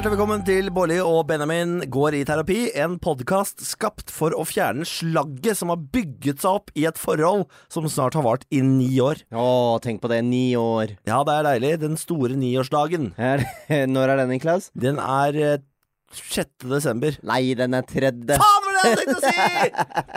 Hjertelig velkommen til Bårli og Benjamin går i terapi. En podkast skapt for å fjerne slagget som har bygget seg opp i et forhold som snart har vart i ni år. Å, tenk på det. Ni år. Ja, det er deilig. Den store niårsdagen. Er, når er den, Niklas? Den er eh, 6. desember. Nei, den er tredje. Faen, var det jeg tenkte å si!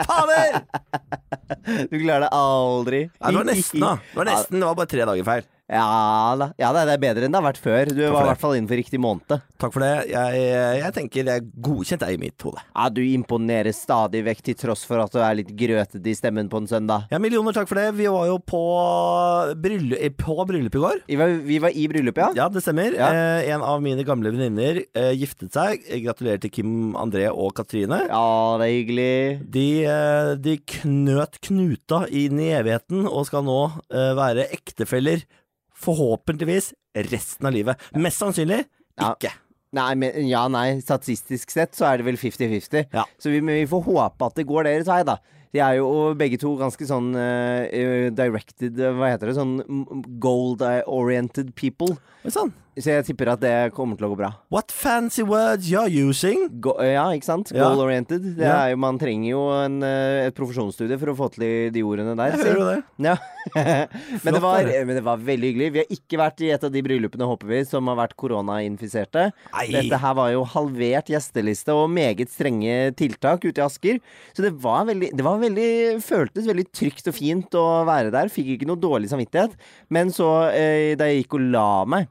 Fader! Du klarer det aldri. Nei, det var nesten, da. Det var nesten, det var bare tre dager feil. Ja da. Ja, det er bedre enn det har vært før. Du var i hvert fall innenfor riktig måned. Takk for det. Jeg, jeg tenker det er godkjent jeg i mitt hode. Ja, du imponerer stadig vekk til tross for at du er litt grøtete i stemmen på en søndag. Ja, millioner takk for det. Vi var jo på bryllup, på bryllup i går. Vi var, vi var i bryllup, ja? Ja, det stemmer. Ja. Eh, en av mine gamle venninner eh, giftet seg. Gratulerer til Kim André og Katrine. Ja, det er hyggelig. De, eh, de knøt knuta inn i evigheten og skal nå eh, være ektefeller, forhåpentligvis, resten av livet. Mest sannsynlig Ja. ikke. Nei, men ja, nei. Statistisk sett så er det vel 50-50. Ja. Så vi, vi får håpe at det går deres vei, da. De er jo begge to ganske sånn eh, directed Hva heter det? Sånn goal-oriented people. Oi sann. Så jeg tipper at det kommer til å gå bra. What fancy words you're using? Go ja, ikke sant? Goal-oriented. Det Ja. man trenger jo en, eh, et profesjonsstudie for å få til de ordene der. Jeg hører jo det. Ja. men, det var, men det var veldig hyggelig. Vi har ikke vært i et av de bryllupene, håper vi, som har vært koronainfiserte. Dette her var jo halvert gjesteliste og meget strenge tiltak ute i Asker. Så det var veldig, det var veldig føltes veldig trygt og fint å være der. Fikk ikke noe dårlig samvittighet. Men så, eh, da jeg gikk og la meg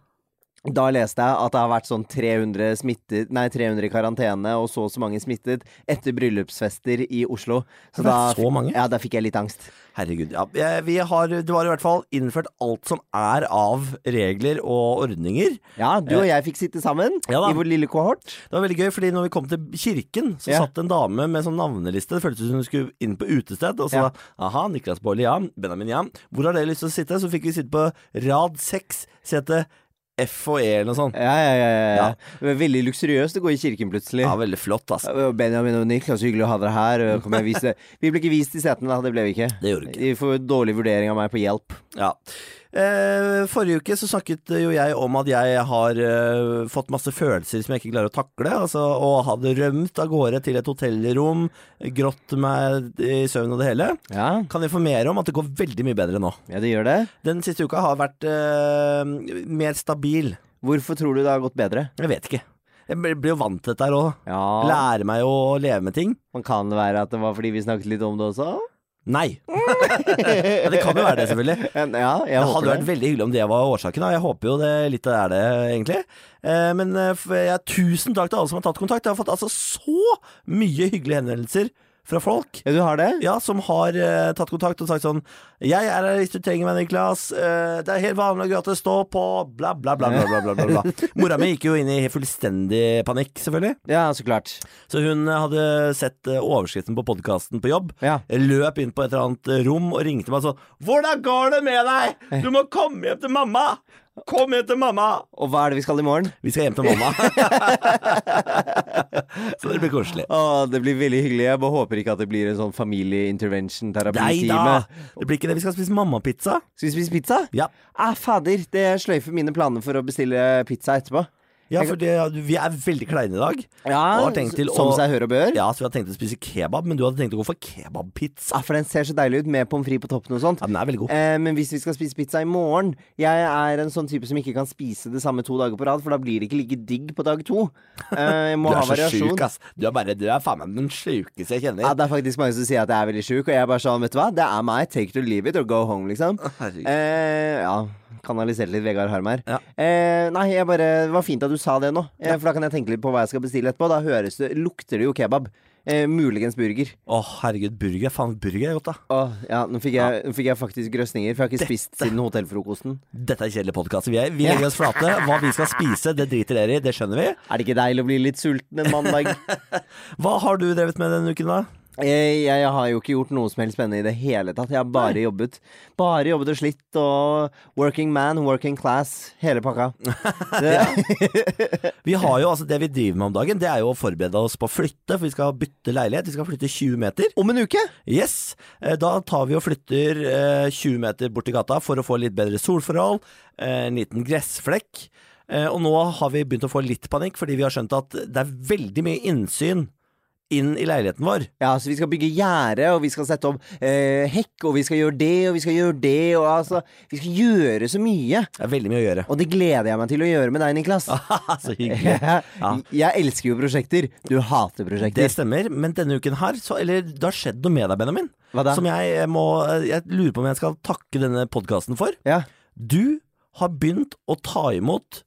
da leste jeg at det har vært sånn 300, smittet, nei, 300 i karantene og så og så mange smittet etter bryllupsfester i Oslo. Så, da, så mange? Ja, da fikk jeg litt angst. Herregud. Ja. Vi har, det var i hvert fall innført alt som er av regler og ordninger. Ja, du og jeg fikk sitte sammen Ja i vår lille kohort. Det var veldig gøy, fordi når vi kom til kirken, så Ja. satt en dame med sånn navneliste. Det føltes som hun skulle inn på utested. Og så da, aha, Niklas Baarli, ja. Benjamin, ja. Hvor har dere lyst til å sitte? Så fikk vi sitte på rad seks, sete F og E eller noe sånt. Ja, ja, ja. ja, Veldig luksuriøst å gå i kirken plutselig. Ja, veldig flott, altså. Benjamin og Niklas, hyggelig å ha dere her. Vi ble ikke vist i setene, da. Det ble vi ikke. Det gjorde vi ikke. De får dårlig vurdering av meg på hjelp. Ja. Eh, forrige uke så snakket jo jeg om at jeg har eh, fått masse følelser som jeg ikke klarer å takle. Altså, og hadde rømt av gårde til et hotellrom, grått meg i søvn og det hele. Ja, Kan informere om at det går veldig mye bedre nå. ja det gjør det. Den siste uka har vært eh, mer stabil. Hvorfor tror du det har gått bedre? Jeg vet ikke. Jeg blir jo vant til dette her òg. Ja, Lærer meg å leve med ting. Man kan det være at det var fordi vi snakket litt om det også? Nei. ja, det kan jo være det, selvfølgelig. Ja, Det hadde vært veldig hyggelig om det var årsaken. Da. jeg håper jo det litt er det, egentlig. Eh, men eh, ja, tusen takk til alle som har tatt kontakt. Jeg har fått altså så mye hyggelige henvendelser fra folk. Ja, du har det? Ja, som har uh, tatt kontakt og sagt sånn 'Jeg er her hvis du trenger meg, Niklas. Uh, det er helt vanlig og gratis. Stå på.' Bla, bla, bla. bla, bla, bla, bla. Mora mi gikk jo inn i fullstendig panikk, selvfølgelig. Ja, så klart. Så hun eh, hadde sett uh, overskriften på podkasten på jobb. Ja. Løp inn på et eller annet rom og ringte meg sånn 'Hvordan går det med deg? Du må komme hjem til mamma!' Kom hjem til mamma! Og hva er det vi skal i morgen? Vi skal hjem til mamma. Så det blir koselig. Å, det blir veldig hyggelig. Jeg bare håper ikke at det blir en sånn familie-intervention-terapitime. Det blir ikke det. Vi skal spise mammapizza. Skal vi spise pizza? Ja. Ah, fader. Det sløyfer mine planer for å bestille pizza etterpå. Ja, for det, vi er veldig kleine i dag. Ja, Og til Som å- seg hør og bør. Ja, så vi hadde tenkt å spise kebab, men du hadde tenkt å gå for kebabpizza. Ja, for den ser så deilig ut, med pommes frites på toppen og sånt. Ja, den er veldig god. Eh, men hvis vi skal spise pizza i morgen Jeg er en sånn type som ikke kan spise det samme to dager på rad, for da blir det ikke like digg på dag to. Eh, jeg må Du er så variasjon. sjuk, ass. Du er, bare, du er faen meg den sjukeste jeg kjenner. Ja, det er faktisk mange som sier at jeg er veldig sjuk, og jeg er bare sånn, vet du hva, det er meg. Take it or leave it or go home, liksom. Herregud. Eh, ja, Kanalisert litt Vegard Harm her. Ja. Eh, nei, jeg bare, det var fint at du sa det nå, eh, for da kan jeg tenke litt på hva jeg skal bestille etterpå. Da høres det, lukter det jo kebab. Eh, muligens burger. Å, herregud, burger. Faen, burger er godt, da. Åh, ja, nå fikk, jeg, nå fikk jeg faktisk grøsninger, for jeg har ikke spist siden hotellfrokosten. Dette er kjedelig podkast. Vi, er- vi legger oss flate. Hva vi skal spise, det driter dere i. Det skjønner vi. Er det ikke deilig å bli litt sulten en mandag? Hva har du drevet med denne uken, da? Jeg, jeg har jo ikke gjort noe som helst spennende i det hele tatt. Jeg har bare jobbet. Bare jobbet og slitt og working man, working class, hele pakka. Vi har jo, altså Det vi driver med om dagen, det er jo å forberede oss på å flytte. For vi skal bytte leilighet. Vi skal flytte 20 meter. om en uke! Yes, eh, Da tar vi og flytter eh, 20 meter bort til gata for å få litt bedre solforhold. eh, En liten gressflekk. Eh, Og nå har vi begynt å få litt panikk, fordi vi har skjønt at det er veldig mye innsyn inn i leiligheten vår. Ja, så vi skal bygge gjerde, og vi skal sette opp eh, hekk, og vi skal gjøre det, og vi skal gjøre det, og altså Vi skal gjøre så mye. Det er veldig mye å gjøre. Og det gleder jeg meg til å gjøre med deg, Niklas. så hyggelig. Ja. Jeg elsker jo prosjekter. Du hater prosjekter. Det stemmer, men denne uken her, så, eller det har skjedd noe med deg, Benjamin. Hva da? Som jeg må Jeg lurer på om jeg skal takke denne podkasten for. Ja. Du har begynt å ta imot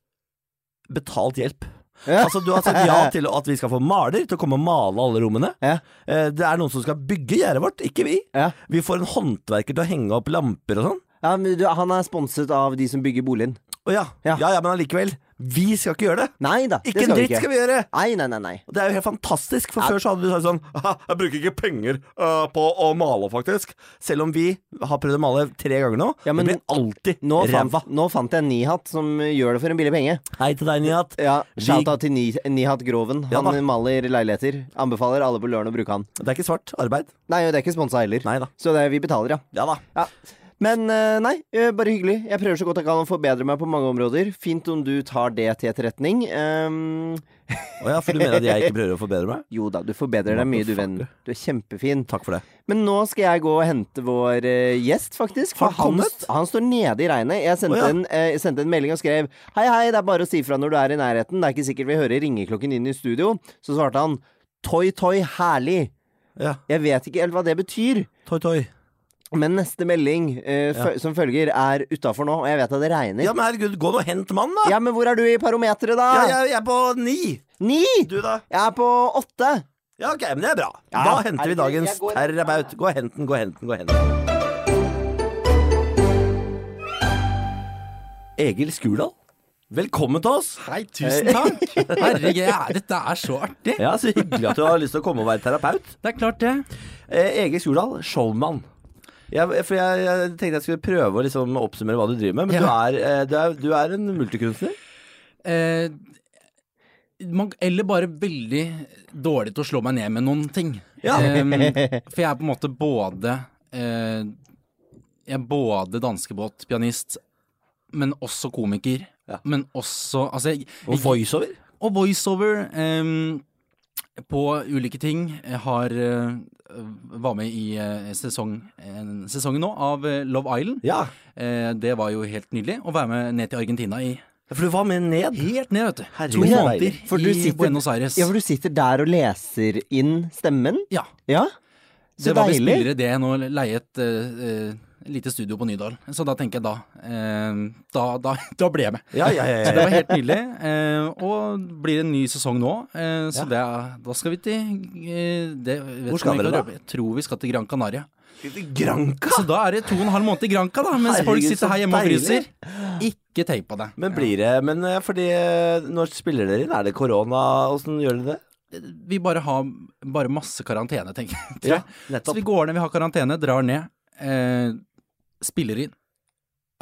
betalt hjelp. Ja. Altså Du har sagt ja til at vi skal få maler til å komme og male alle rommene. Ja. Eh, Det er noen som skal bygge gjerdet vårt, ikke vi. Ja. Vi får en håndverker til å henge opp lamper og sånn. Ja, men du, han er sponset av de som bygger boligen. Å ja. Ja. ja, ja, men allikevel. Vi skal ikke gjøre det. Nei da, Ikke det en dritt skal vi gjøre. Nei, nei, nei. nei. Det er jo helt fantastisk, for nei. før så hadde vi sagt sånn Jeg bruker ikke penger uh, på å male, faktisk. Selv om vi har prøvd å male tre ganger nå. Ja, men det blir alltid Nå fant, nå fant jeg Nihat som gjør det for en billig penge. Hei til deg, Nihat. Ja, Shout-out til Ni, Nihat Groven. Ja Han maler leiligheter. Anbefaler alle på Løren å bruke han. Det er ikke svart arbeid. Nei, og det er ikke sponsa heller. Nei da. Så det, vi betaler, ja. Ja da. ja. Men eh, nei, eh, bare hyggelig. Jeg prøver så godt jeg kan å forbedre meg på mange områder. Fint om du tar det til etterretning. Um... Å ja, for du mener at jeg ikke prøver å forbedre meg? jo da, du forbedrer deg mye, du venn. Du er kjempefin. Takk for det. Men nå skal jeg gå og hente vår uh, gjest, faktisk. For han han, står nede i regnet. Jeg sendte, oh, ja. en, uh, sendte en melding og skrev Hei, hei, det er bare å si fra når du er i nærheten. Det er ikke sikkert vi hører ringeklokken inn i studio. Så svarte han Toi, toi, herlig. Ja. Jeg vet ikke helt hva det betyr. Toi, toi. Men neste melding eh, fø- som følger, er utafor nå, og jeg vet at det regner. Ja, men herregud, gå nå og hent mannen, da. Ja, men hvor er du i parometeret, da? Ja, jeg, jeg er på ni. Ni! Du, da? Jeg er på åtte. Ja, ok, men det er bra. Ja, Da henter vi dagens går- terrabaut. Gå og hent den, gå og hent den, gå og hent den. Egil Skurdal, velkommen til oss. Hei, tusen takk. Herregud, dette er så artig. Ja, Så hyggelig at du har lyst til å komme og være terapeut. Det er klart, det. Eh, Egil Skurdal, showman. Jeg, for jeg, jeg tenkte jeg skulle prøve å liksom oppsummere hva du driver med, men du, er, eh, du, er, du er en multikunstner. Eh, man, eller bare veldig dårlig til å slå meg ned med noen ting. Ja. Em, for jeg er på en måte både eh, Jeg er både danskebåtpianist, men også komiker. Ja. Men også Altså, jeg, Og voiceover. og voiceover em, på ulike ting. Jeg har eh, var med i eh, sesong, en sesongen nå av eh, Love Island. Ja, Eh, det var jo helt nydelig å være med ned til Argentina i for du var med ned. Helt ned, vet du. Herregud, to måneder. For du i sitter- Buenos Aires. Ja, for du sitter der og leser inn stemmen? Ja. Ja. Så det var deilig. det enn å leie et eh, eh, lite studio på Nydal. Så da tenker jeg da eh, Da, da, da ble jeg med. Ja, ja, ja, Så det var helt nydelig. Eh, og blir en ny sesong nå, eh, så det da skal vi til eh, det, vet Hvor skal dere da? Jeg tror vi skal til Gran Canaria. Granka! Så da er det to og en halv måned i Granka, da, mens folk sitter her hjemme og fryser. Ikke tenk på det. Men blir det Men eh, fordi eh, Når spiller dere inn? Er det korona? Åssen gjør dere det? Vi bare har bare masse karantene, tenker jeg. Ja. Så vi går ned, vi har karantene, drar ned, eh, spiller inn,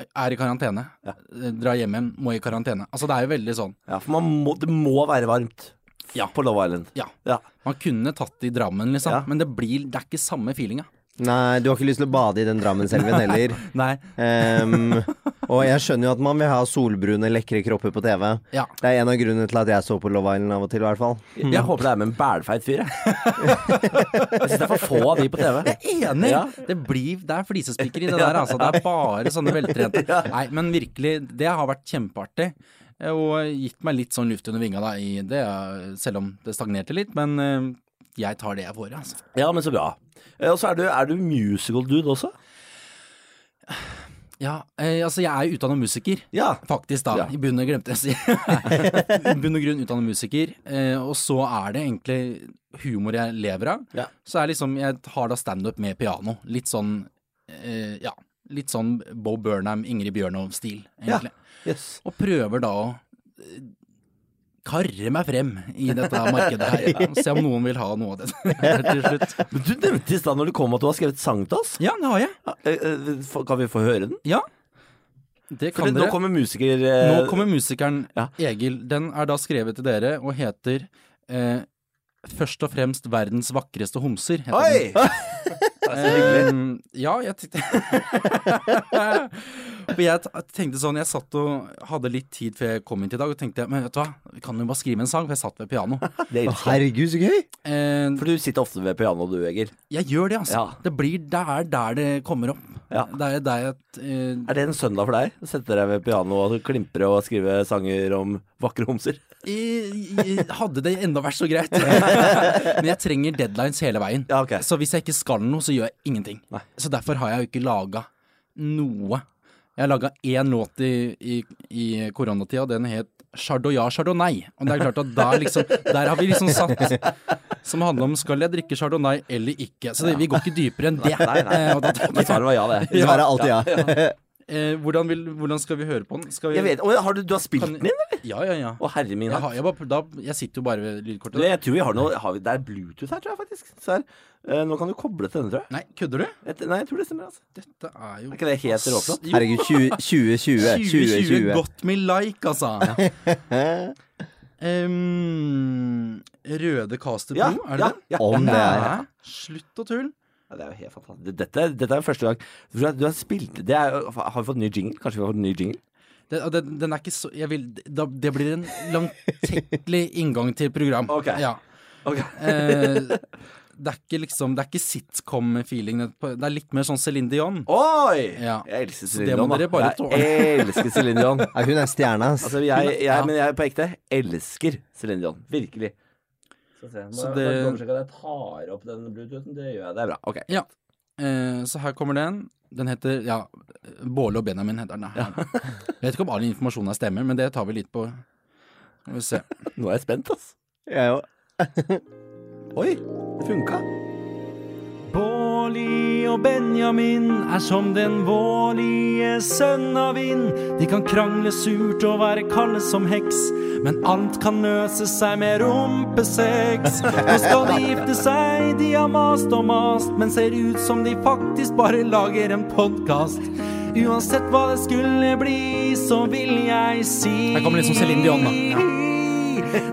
er i karantene, Ja. eh, drar hjem igjen, må i karantene. Altså det er jo veldig sånn. Ja, for man må, det må være varmt Ja. på Love Island. Ja. Ja. Man kunne tatt det i Drammen, liksom, men det blir Det er ikke samme feelinga. Nei, du har ikke lyst til å bade i den Drammenselven heller. Nei. Ehm, og jeg skjønner jo at man vil ha solbrune, lekre kropper på TV. Ja. Det er en av grunnene til at jeg så på Love Island av og til, i hvert fall. Jeg håper det er med en bælfeit fyr, jeg. jeg syns det er for få av de på TV. Jeg er enig! Ja. Det, blir, det er flisespikker i det der, altså. Det er bare sånne veltrente. Nei, men virkelig, det har vært kjempeartig. Og gitt meg litt sånn luft under vinga, da, i det, selv om det stagnerte litt. Men eh, jeg tar det jeg får, altså. Ja, men så bra. Eh, Og så er du, er du musical dude også? Ja, eh, altså jeg er jo utdannet musiker. Ja. Faktisk, da. Ja. I bunn og glemte jeg å si. I bunn og grunn utdannet musiker. Eh, og så er det egentlig humor jeg lever av. Ja. Så er liksom Jeg har da standup med piano. Litt sånn eh, Ja. Litt sånn Bo Burnham, Ingrid Bjørnov-stil, egentlig. Yes. Og prøver da å eh, karre meg frem i dette markedet her. ja. se om noen vil ha noe av det til slutt. Men du nevnte i stad når du kom at du har skrevet sang til oss. Ja, det har jeg. Eh, eh, Kan vi få høre den? Ja. Det For kan det, nå kommer musiker... eh, Nå kommer musikeren Ja. Egil. Den er da skrevet til dere og heter eh, Først og fremst verdens vakreste homser. heter Oi! den. Eh, ja, jeg tenkte For jeg tenkte sånn Jeg satt og hadde litt tid før jeg kom inn til i dag, og tenkte men vet du hva, vi kan jo bare skrive en sang, for jeg satt ved piano. Herregud, så gøy! Uh, For du sitter ofte ved piano du, Egil. jeg gjør det, altså. Ja. Det blir Det er der det kommer opp. Ja. Det er der jeg uh, Er det en søndag for deg? Sette deg ved piano og klimpre og skrive sanger om vakre homser? Jeg, hadde det enda vært så greit. Men jeg trenger deadlines hele veien. Ja, okay. Så hvis jeg ikke skal noe, så gjør jeg ingenting. Nei. Så derfor har jeg jo ikke laga noe. Jeg har laga én låt i, i, i koronatida, den het Chardonnay Chardonnay. Og det er klart at der, liksom, der har vi liksom satt Som handler om skal jeg drikke chardonnay eller ikke. Så det, vi går ikke dypere enn det. Nei, nei. Eh, og da, svaret var ja, det. Svaret er alltid ja. Eh, hvordan, vil, hvordan skal vi høre på den? Skal vi, Jeg vet, har du, du har spilt Kan- den inn, eller? Ja, ja, ja. Å, herre min Jeg, har, jeg, bare, da, jeg sitter jo bare ved Du, lydkortet. Jeg tror vi har noe har vi, Det er Bluetooth her, tror jeg faktisk. Her. Eh, nå kan du koble til denne, tror jeg. Nei, kødder du? Et, nei, jeg tror det stemmer. altså Dette er jo Er ikke det helt råflott? Herregud, 20, 2020. 2020 2020. got me like, altså. Em, røde Caster Ja, er det ja, det? ja, Om det er-? Slutt å tulle. Ja, det er jo helt fantastisk. Dette, dette er første gang Du har, spilt det er, Har vi fått ny jingle? Kanskje vi har fått ny jingle? Det, den, den er ikke så jeg vil, da, Det blir en langtekkelig inngang til program. Ok. Ja. okay. Eh, det er ikke liksom Det er ikke sitcom-feeling. Det er litt mer sånn Céline Dion. Oi! Ja. Jeg elsker Céline Céline det må Dion. da. dere bare Jeg elsker Céline Dion. Ja, hun er stjerna. Altså, jeg, jeg. Men jeg på ekte elsker Céline Dion. Virkelig. Skal se. Må Så det- at jeg tar opp den bluetoothen. Det gjør jeg. Det er bra. Ok. Ja. Eh, så her kommer den. Den heter ja, Båle og Benjamin heter den. Ja. Jeg vet ikke om all informasjonen er stemmer, men det tar vi litt på. Skal vi se. Nå er jeg spent, ass. Jeg òg. Oi, det funka. Bårli og Benjamin er som den vårlige sønn av vind. De kan krangle surt og være kalde som heks, men alt kan løse seg med rumpesex. Nå skal de gifte seg, de har mast og mast, men ser ut som de faktisk bare lager en podkast. Uansett hva det skulle bli, så vil jeg si Her kommer litt som Céline Dion, da.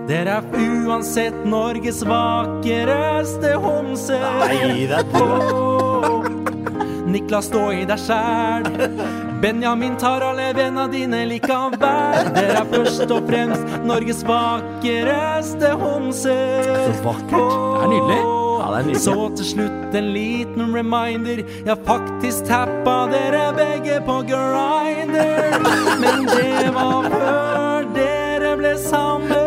Dere er uansett Norges vakreste homse. Nei, det er Åh, Niklas, stå i deg sjæl. Benjamin tar alle vennene dine likevel. Dere er først og fremst Norges vakreste homse. Så vakkert. Det er nydelig. Ja. Så til slutt en liten reminder. Jeg har faktisk tappa dere begge på grinder. Men det var før dere ble sammen.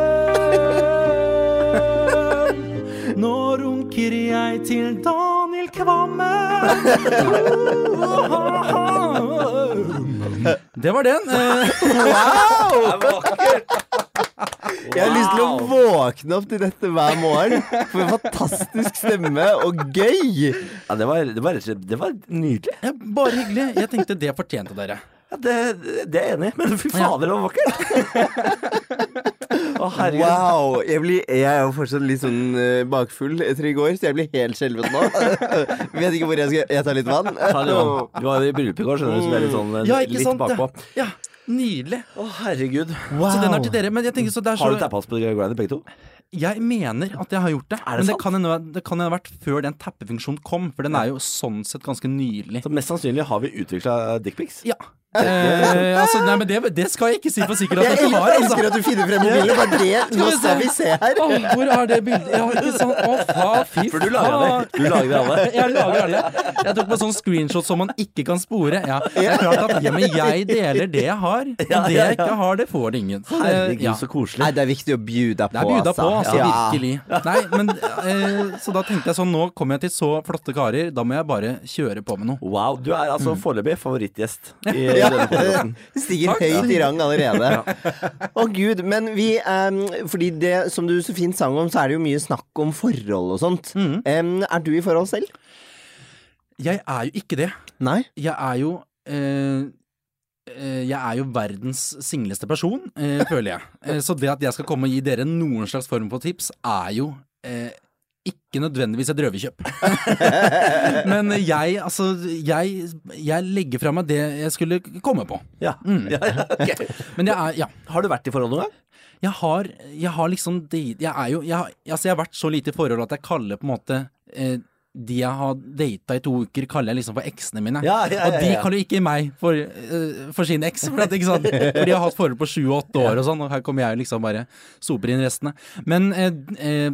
Til Daniel Kvammen. Det var den. Wow Jeg har lyst til å våkne opp til dette hver morgen. For en fantastisk stemme, og gøy! Ja, det var, det var, det var nydelig. ja, bare hyggelig. Jeg tenkte det fortjente dere. Ja, det, det er jeg enig i, men fy fader, det var vakkert. Å, herregud. Wow! Jeg, blir, jeg er jo fortsatt litt sånn uh, bakfull etter i går, så jeg blir helt skjelven nå. Vet ikke hvor jeg skal Jeg tar litt vann. Ta litt vann. Du var i bryllup i går, skjønner du, så det er litt sånn eh, Ja, ikke litt sant? bakpå. Ja, nydelig. Å, herregud. Så den er til dere. Men jeg tenker så det er Har du så tappa oss på Grinder begge to? Jeg mener at jeg har gjort det. Det men det sant? kan hende det kan ha vært før den tappefunksjonen kom, for den er jo sånn sett ganske nylig. Så mest sannsynlig har vi utvikla dickpics. Ja. Eh, altså, nei, men det, det skal jeg ikke si for sikkert at Jeg har. Altså. elsker at du finner frem mobilen. Bare det, nå vi skal vi se her. Å, hvor er det bildet? Ja, ikke sant? Å, fa, fy For du lager det. Du lager det alle. Jeg lager alle. Jeg tok på sånn screenshot som man ikke kan spore. Ja, det er klart at ja, men jeg deler det jeg har. Og det jeg ikke har, det får ingen. Så det- Herregud, ja. så koselig. Nei, det er viktig å bjuda på, Det er bjuda på, altså. Ja. Virkelig. Nei, men eh, Så da tenkte jeg sånn, nå kommer jeg til så flotte karer, da må jeg bare kjøre på med noe. Wow, du er altså foreløpig favorittgjest i, i denne podkasten. Stiger høyt i rang allerede. Å gud, men vi um, Fordi det som du så fint sang om, så er det jo mye snakk om forhold og sånt. Mm. Um, er du i forhold selv? Jeg er jo ikke det. Nei? Jeg er jo eh, jeg er jo verdens singleste person, eh, føler jeg. Så det at jeg skal komme og gi dere noen slags form for tips, er jo ikke nødvendigvis et røverkjøp. Men jeg, altså, jeg, jeg legger fra meg det jeg skulle komme på. Ja. ja, ja ok. Men jeg er, ja. Har du vært i forhold noen gang? Jeg har, jeg har liksom Jeg er jo jeg, har- altså jeg har vært så lite i forhold at jeg kaller på en måte eh, de jeg har data i to uker, kaller jeg liksom for eksene mine. Ja, ja, ja, Og de kaller jo ikke meg for, uh, for sin eks, for, at, for de har hatt forhold på sju og åtte år og sånn, og her kommer jeg liksom bare soper inn restene. Men uh,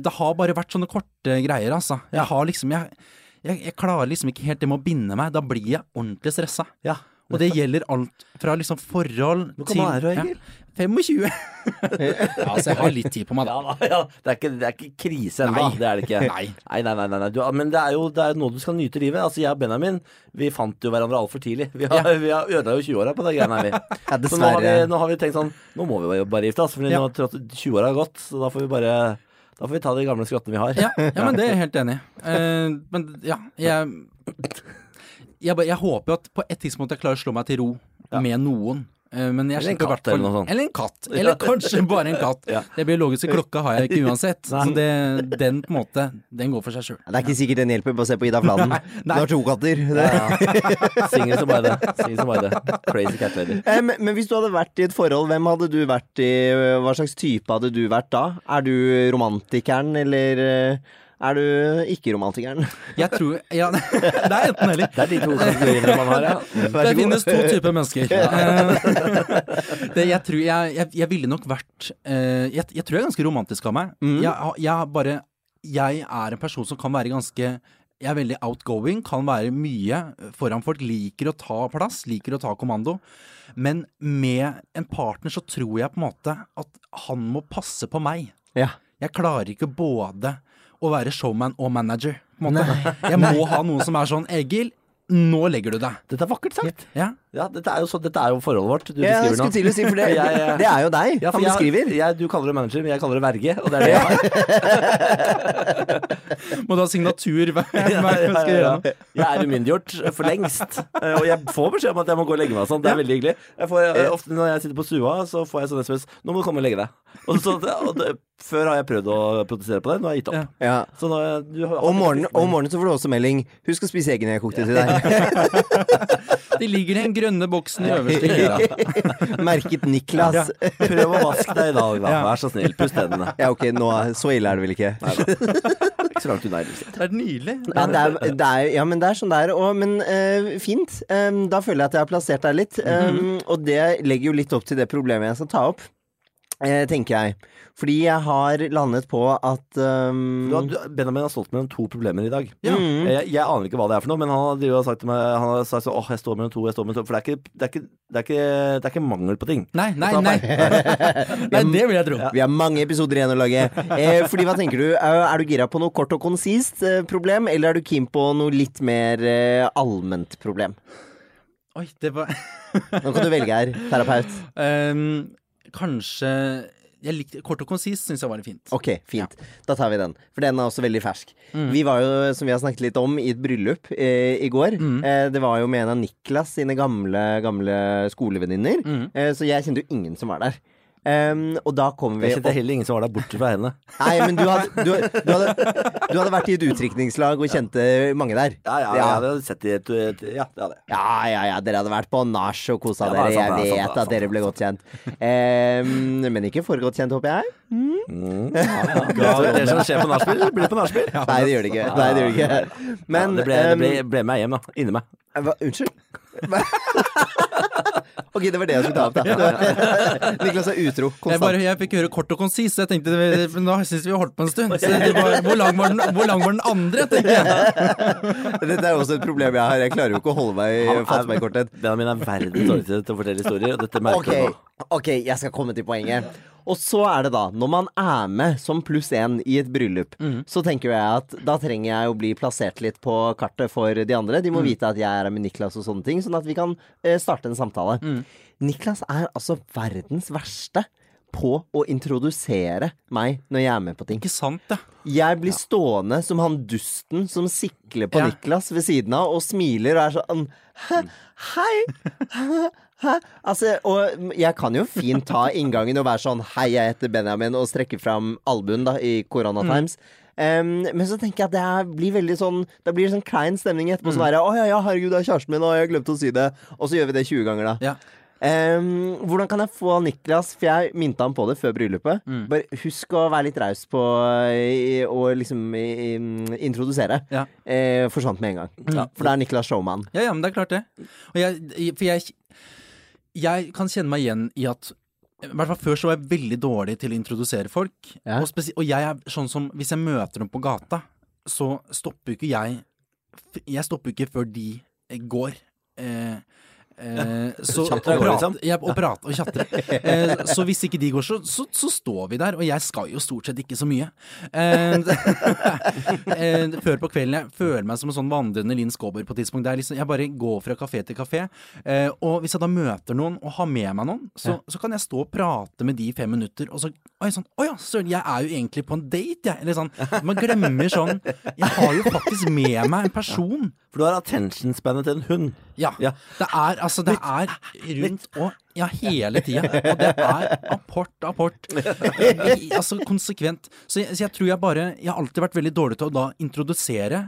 det har bare vært sånne korte greier, altså. Jeg har liksom jeg, jeg, jeg klarer liksom ikke helt det med å binde meg. Da blir jeg ordentlig stressa. Ja. Og det gjelder alt fra liksom forhold Hvor gammel er du, Egil? Ja, 25. ja, så jeg har litt tid på meg, da. Ja, ja. Det, er ikke, det er ikke krise ennå. Nei. Det er det ikke. Nei. Nei, nei, nei, nei. Du, men det er jo det er noe du skal nyte livet. Altså, Jeg og Benjamin vi fant jo hverandre altfor tidlig. Vi har, vi har ødela jo 20-åra på de greiene her, vi. Ja, Så nå har, vi, nå har vi tenkt sånn Nå må vi bare gifte oss, for Ja. nå tror jeg at 20-åra har gått. Så da får vi bare Da får vi ta de gamle skrottene vi har. Ja, ja, men det er jeg helt enig i. Uh, men ja, jeg, jeg Jeg håper at på et tidspunkt jeg klarer å slå meg til ro med noen. Eh, Men jeg Eller en katt eller noe sånt. Eller en katt. Eller kanskje bare en katt. Ja. Det biologiske klokka har jeg ikke uansett. Så det, den på en måte, den går for seg sjøl. Det er ikke sikkert den hjelper, bare se på Ida Fladen. Du har to katter. Det. Singel som bare det. Singel som bare det. Crazy cat lady. Eh, Men, men hvis du hadde vært i et forhold, hvem hadde du vært i? Hva slags type hadde du vært da? Er du romantikeren, eller eh, er du ikke romantikeren? Jeg tror Ja, det er enten eller. Det er de to kategoriene man har, ja. Vær Det finnes to typer mennesker. Eh, det, jeg, tror jeg, jeg, jeg ville nok vært eh, jeg, jeg tror jeg er ganske romantisk av meg. Mm. Jeg, jeg bare Jeg er en person som kan være ganske Jeg er veldig outgoing, kan være mye foran folk. Liker å ta plass, liker å ta kommando. Men med en partner så tror jeg på en måte at han må passe på meg. Ja. Jeg klarer ikke både å være showman og manager. Jeg må ha noen som er sånn Egil, nå legger du deg. Dette er vakkert sagt. Ja. Ja, dette er jo, så, dette er jo forholdet vårt du Ja, beskriver nå. skulle til å si, for det, Jeg, eh, det er jo deg Ja, han jeg- beskriver. Jeg, du kaller det manager, men jeg kaller det verge, og det er det jeg har. Må du ha signatur hver Ja, gang du skal gjøre noe? Jeg er umyndiggjort for lengst. Eh, Og jeg får beskjed om at jeg må gå og legge meg. og Sånn. Det er veldig hyggelig. Jeg får, eh, ofte når jeg sitter på stua, så får jeg sånn SMS 'Nå må du komme og legge deg'. Og så, og det, før har jeg prøvd å protestere på det. Nå har jeg gitt opp. Ja. Ja. Så nå, du har, Om morgenen, om morgenen så får du også melding 'Husk å spise eggene jeg kokte til deg'. De ligger i den grønne boksen i øverste hylla. Merket Niklas. Prøv å vaske deg i dag, da. Vær så snill. Pust tennene. Ja, ok, nå, så ille er det vel ikke? Ikke så langt unna. Det er nydelig. Ja, det er, det er, ja, men det er sånn det er. Og, men uh, fint. Um, da føler jeg at jeg har plassert deg litt. Um, Og det legger jo litt opp til det problemet jeg skal ta opp, uh, tenker jeg. Fordi jeg har landet på at um, Du har, du, Benjamin har stått mellom to problemer i dag. Ja. Mm. Jeg, jeg aner ikke hva det er for noe, men han har, sagt til meg Han har sagt sånn Åh, jeg står mellom to, jeg står mellom to. For det er ikke, det er ikke, det er ikke, det er ikke mangel på ting. Nei, nei, nei. Nei, det vil jeg tro. Vi har mange episoder igjen å lage. Eh, fordi hva tenker du? Er, er du gira på noe kort og konsist eh, problem, eller er du keen på noe litt mer eh, allment problem? Oi, det var Nå kan du velge her, terapeut. Um, Kanskje jeg likte, Kort og konsist syns jeg var litt fint. Ok, fint. Da tar vi den. For den er også veldig fersk. Vi var jo, som vi har snakket litt om, i et bryllup eh, i går. Eh, det var jo med en av Niklas sine gamle, gamle skolevenninner. Eh, så jeg kjente jo ingen som var der. Em, og da kom vi Jeg kjente heller ingen som var der borte fra henne. Nei, men du hadde, du, du, hadde, du hadde vært i et utdrikningslag og kjente mange der. Ja, ja, jeg hadde sett i et, et Ja, det hadde. Ja, ja, ja, dere hadde vært på nach og kosa Ja, er dere. sant, Jeg det er sant, vet det er at sant, dere ble godt kjent. Um, men ikke for godt kjent, håper jeg. Ja, det som skjer på nachspiel, blir på nachspiel. Nei, det gjør det ikke. Nei, det gjør det ikke. Men ja, det, ble, det ble, ble med hjem, da. Inni meg. hva, Unnskyld? Ok, det var det jeg skulle ta opp, da. Niklas er utro Jeg, konstant. bare, jeg fikk høre kort og konsist, så jeg tenkte da syns vi har holdt på en stund. Så det var, hvor, lang var den, hvor lang var den andre, tenker jeg. Dette er også et problem jeg har. Jeg klarer jo ikke å holde meg fatte meg i korthet. Benjamin er verdens dårligste til å fortelle historier, og dette merker okay. du nå. ok, jeg skal komme til poenget. Og så er det da, når man er med som pluss én i et bryllup, Mm. så tenker jeg at da trenger jeg å bli plassert litt på kartet for de andre. De må vite at jeg er her med Niklas og sånne ting, sånn at vi kan eh, starte en samtale. Niklas er altså verdens verste på å introdusere meg når jeg er med på ting. Ikke sant, det? Jeg blir stående som han dusten som sikler på Ja. Niklas ved siden av og smiler og er sånn Hæ? Hei! Hæ? Altså, og jeg kan jo fint ta inngangen og være sånn Hei, jeg heter Benjamin, og strekke fram albuen da i Corona Times. Em, men så tenker jeg at det er, blir veldig sånn Det blir sånn klein stemning etterpå. Sånn der, Å ja, ja, herregud, det er kjæresten min, og jeg glemte å si det. Og så gjør vi det 20 ganger, da. Ja. Um, hvordan kan jeg få Niklas For jeg minte han på det før bryllupet. Mm. Bare husk å være litt raus på å liksom i, i, introdusere. Ja. Eh, forsvant med en gang. Ja. For det er Niklas Showman. Ja, ja, men det er klart det. Og jeg, for jeg, jeg kan kjenne meg igjen i at i hvert fall Før så var jeg veldig dårlig til å introdusere folk. Ja. Og, og jeg er sånn som Hvis jeg møter dem på gata, så stopper jo ikke jeg Jeg stopper ikke før de eh, går. Eh, så, og går, prate- liksom. Ja, og prate og tjatre. Eh, så hvis ikke de går, så, så, så står vi der. Og jeg skal jo stort sett ikke så mye. Eh, eh, før på kvelden Jeg føler meg som en sånn vandrende Linn Skåber på et tidspunkt. Liksom, jeg bare går fra kafé til kafé. Eh, og hvis jeg da møter noen og har med meg noen, så, så kan jeg stå og prate med de i fem minutter, og så Oi sånn, å ja, søren, jeg er jo egentlig på en date, jeg. Eller sånn. Man glemmer sånn Jeg har jo faktisk med meg en person. For du har attention-spannet til en hund. Ja. Ja. Det er altså Det er rundt og Ja, hele tida. Og det er apport, apport. Altså konsekvent. Så jeg, så jeg tror jeg bare Jeg har alltid vært veldig dårlig til å da introdusere.